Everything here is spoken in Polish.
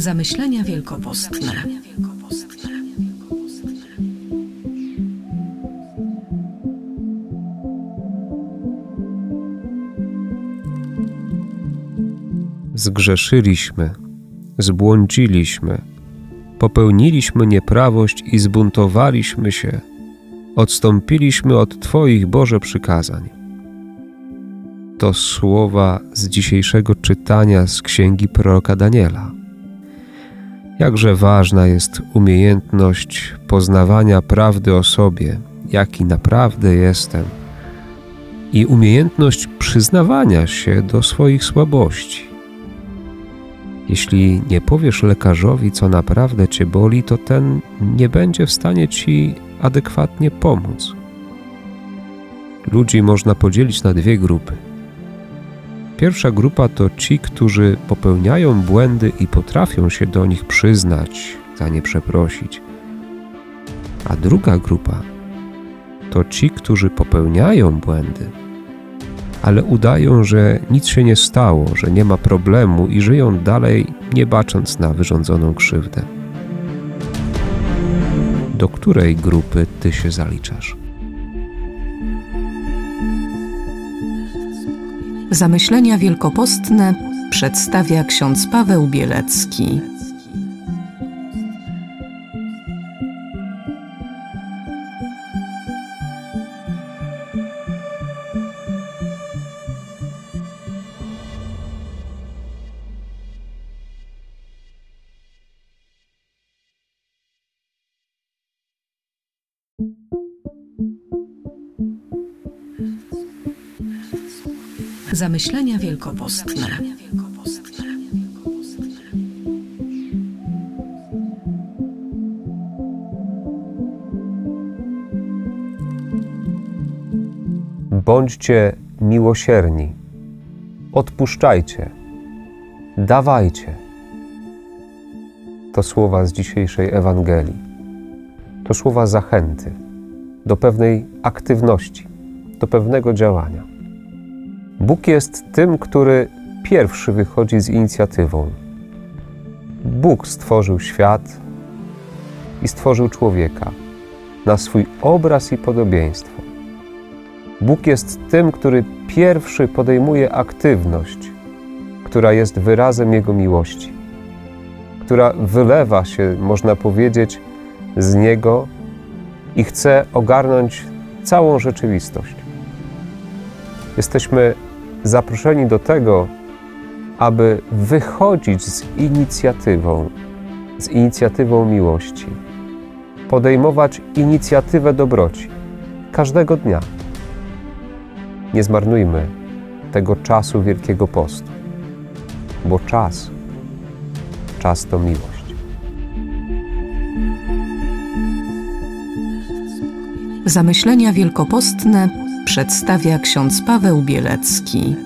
Zamyślenia wielkopostne. Zgrzeszyliśmy, zbłądziliśmy, popełniliśmy nieprawość i zbuntowaliśmy się, odstąpiliśmy od Twoich Boże przykazań. To słowa z dzisiejszego czytania z księgi proroka Daniela. Jakże ważna jest umiejętność poznawania prawdy o sobie, jaki naprawdę jestem, i umiejętność przyznawania się do swoich słabości. Jeśli nie powiesz lekarzowi, co naprawdę cię boli, to ten nie będzie w stanie ci adekwatnie pomóc. Ludzi można podzielić na dwie grupy. Pierwsza grupa to ci, którzy popełniają błędy i potrafią się do nich przyznać, za nie przeprosić. A druga grupa to ci, którzy popełniają błędy, ale udają, że nic się nie stało, że nie ma problemu i żyją dalej, nie bacząc na wyrządzoną krzywdę. Do której grupy ty się zaliczasz? Zamyślenia wielkopostne przedstawia ksiądz Paweł Bielecki. Zamyślenia wielkopostne. Bądźcie miłosierni, odpuszczajcie, dawajcie. To słowa z dzisiejszej Ewangelii. To słowa zachęty do pewnej aktywności, do pewnego działania. Bóg jest tym, który pierwszy wychodzi z inicjatywą. Bóg stworzył świat i stworzył człowieka na swój obraz i podobieństwo. Bóg jest tym, który pierwszy podejmuje aktywność, która jest wyrazem Jego miłości, która wylewa się, można powiedzieć, z Niego i chce ogarnąć całą rzeczywistość. Jesteśmy zaproszeni do tego, aby wychodzić z inicjatywą, z inicjatywą miłości, podejmować inicjatywę dobroci każdego dnia. Nie zmarnujmy tego czasu Wielkiego Postu, bo czas, czas to miłość. Zamyślenia wielkopostne przedstawia ksiądz Paweł Bielecki.